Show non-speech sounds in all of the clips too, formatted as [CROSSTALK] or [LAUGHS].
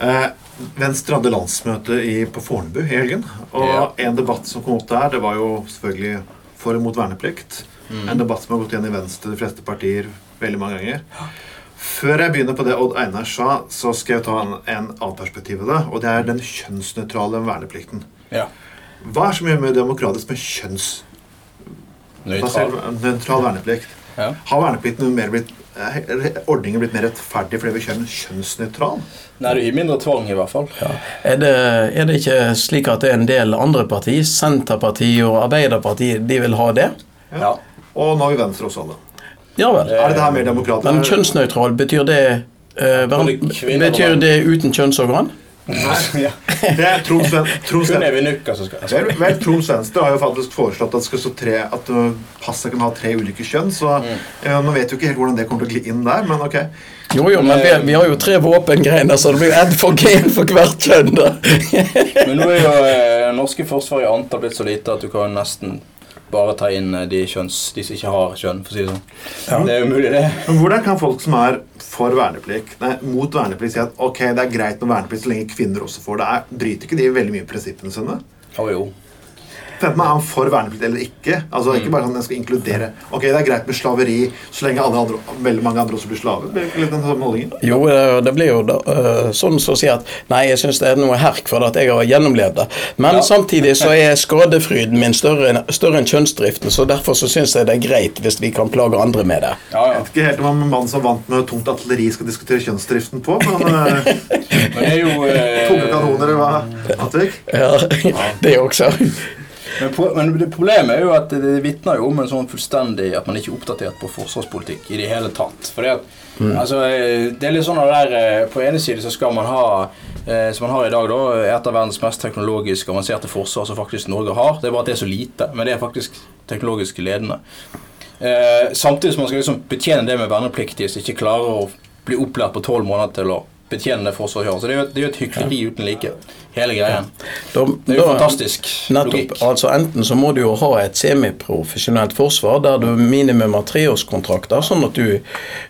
Eh, Venstre hadde landsmøte i, på Fornebu i helgen. Og Ja. en debatt som kom opp der, det var jo selvfølgelig for og mot verneplikt. Mm. En debatt som har gått igjen i Venstre, de fleste partier, veldig mange ganger. Før jeg begynner på det Odd Einar sa, så skal jeg ta en, en annen perspektiv det. Og det er den kjønnsnøytrale verneplikten. Ja. Hva er så mye mer demokratisk med kjønnsbasert Nøytral. nøytral verneplikt? Ja. Har verneplikten mer blitt, ordningen blitt mer rettferdig fordi vi kjører kjønnsnøytral? Nei, det gir mindre tvang, i hvert fall. Er det, er det ikke slik at det er en del andre partier, Senterpartiet og Arbeiderpartiet, de vil ha det? Ja. Og nå har vi Venstre også alle. Ja vel. Er det her mer demokratisk? Men kjønnsnøytral, betyr det uh, Betyr det uten kjønnsorgan? Ja. Det er vel, Venstre har jo faktisk foreslått at, det skal stå tre, at passet kan ha tre ulike kjønn. Så Mm. eh, Nå vet vi ikke helt hvordan det kommer til å gli inn der, men ok. Jo jo, men vi, vi har jo tre våpengreiner, så det blir ett for gen for hvert kjønn, da. Men nå er jo eh, norske forsvar i antall blitt så lite at du kan nesten bare ta inn eh, de, kjønns, de som ikke har kjønn, for å si det sånn. Det er umulig, det. Men hvordan kan folk som er for verneplikt, nei, mot verneplikt si at ok, det er greit med verneplikt så lenge kvinner også får det? Er, bryter ikke de veldig mye prinsippene sine? Oh, jo. Enten Er han for verneplikt eller ikke. Altså Ikke bare sånn den skal inkludere Ok, det er greit med slaveri så lenge alle andre, veldig mange andre også blir slaver. Jo, eh, det blir jo da, eh, sånn som å si at nei, jeg syns det er noe herk for at jeg har gjennomlevd det. Men Ja. samtidig så er skadefryden min større, større enn kjønnsdriften, så derfor så syns jeg det er greit hvis vi kan plage andre med det. Ja, ja. Jeg vet ikke helt om en mann som vant med tungt artilleri skal diskutere kjønnsdriften på, men eh, [LAUGHS] Men det er jo eh, tunge kanoner hva? Atvik? Ja, [LAUGHS] det også. Men, pro men problemet er jo at det, det vitner jo om en sånn fullstendig At man ikke er oppdatert på forsvarspolitikk i det hele tatt. For det, mm. altså, eh, det er litt sånn at der eh, På ene side så skal man ha eh, Som man har i dag, da et av verdens mest teknologisk avanserte forsvar som faktisk Norge har. Det er bare at det er så lite, men det er faktisk teknologisk ledende. Eh, samtidig som man skal liksom betjene det med vernepliktige som ikke klarer å bli opplært på tolv måneder til å betjene det forsvaret gjør. Så det er jo, det er jo et hykleri uten like, hele greien. Da, Det er jo da- fantastisk Nettopp. logikk. altså Enten så må du jo ha et semiprofesjonelt forsvar der du minimum har treårskontrakter, sånn at du,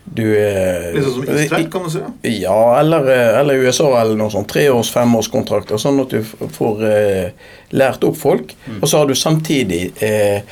du eh, Litt sånn som Israel, kan du si. Ja, eller, eh, eller USA eller noe sånt. Treårs-, femårskontrakter, sånn at du får eh, lært opp folk. Mm. Og så har du samtidig eh,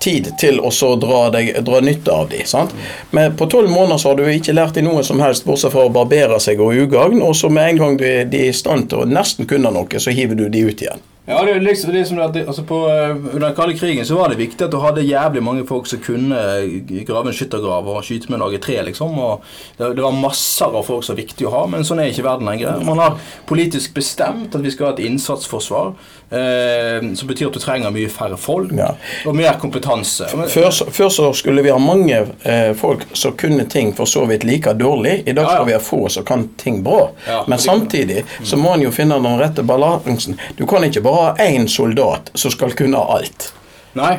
tid til å dra, deg, dra nytte av de, sant? Men på tolv måneder så har du ikke lært dem noe som helst, bortsett fra å barbere seg og ugagn, og så med en gang du de er i stand til å nesten kunne noe, så hiver du de ut igjen. Ja, det er liksom, det som at det, altså på, eh, Under den kalde krigen så var det viktig at du hadde jævlig mange folk som kunne eh, grave en skyttergrav og skyte med en lage tre. liksom. og det, det var masser av folk som var viktig å ha, men sånn er ikke verden lenger. Man har politisk bestemt at vi skal ha et innsatsforsvar, eh, som betyr at du trenger mye færre folk Ja. og mer kompetanse. Før, før så skulle vi ha mange eh, folk som kunne ting for så vidt like dårlig. I dag Ja, ja. skal vi ha få som kan ting bra. Ja, Men samtidig så må en jo finne den rette balansen. Du kan ikke bare ha én soldat som skal kunne alt. nei.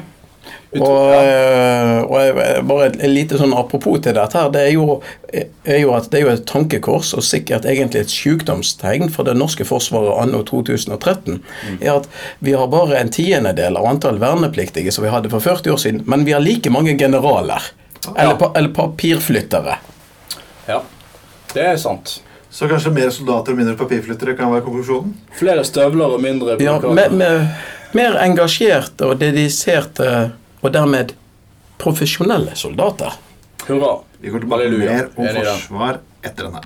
Og, ja. eh, og bare et lite sånn apropos til dette her, det er jo, er jo at det er jo et tankekors, og sikkert egentlig et sykdomstegn for det norske forsvaret anno 2013, er at vi har bare en tiendedel av antall vernepliktige som vi hadde for 40 år siden, men vi har like mange generaler. Eller, pa, eller papirflyttere. ja. Det er sant. Så kanskje mer soldater og mindre papirflyttere kan være konklusjonen? Flere støvler og mindre Ja, byråkrater. med, med, mer engasjerte og dediserte, og dermed profesjonelle soldater. Hurra. Vi går tilbake Halleluja. mer om Enig forsvar etter den her.